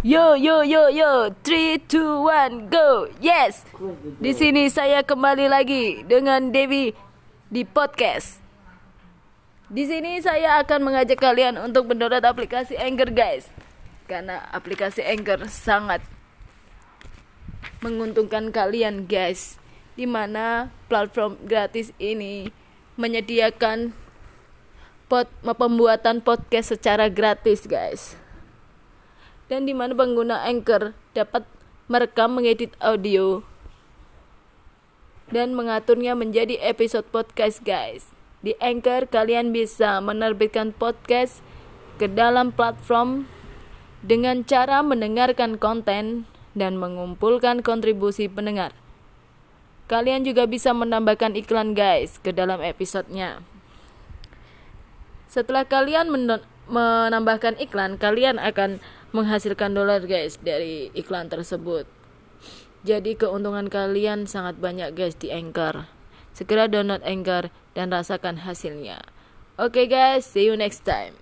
Yo yo yo yo, 3 2 1 go. Yes. Di sini saya kembali lagi dengan Devi di podcast. Di sini saya akan mengajak kalian untuk mendownload aplikasi Anchor guys. Karena aplikasi Anchor sangat menguntungkan kalian guys. Di mana platform gratis ini menyediakan pot pembuatan podcast secara gratis guys dan di mana pengguna Anchor dapat merekam mengedit audio dan mengaturnya menjadi episode podcast guys. Di Anchor kalian bisa menerbitkan podcast ke dalam platform dengan cara mendengarkan konten dan mengumpulkan kontribusi pendengar. Kalian juga bisa menambahkan iklan guys ke dalam episodenya. Setelah kalian menambahkan iklan, kalian akan menghasilkan dolar guys dari iklan tersebut. Jadi keuntungan kalian sangat banyak guys di Anchor. Segera download Anchor dan rasakan hasilnya. Oke okay guys, see you next time.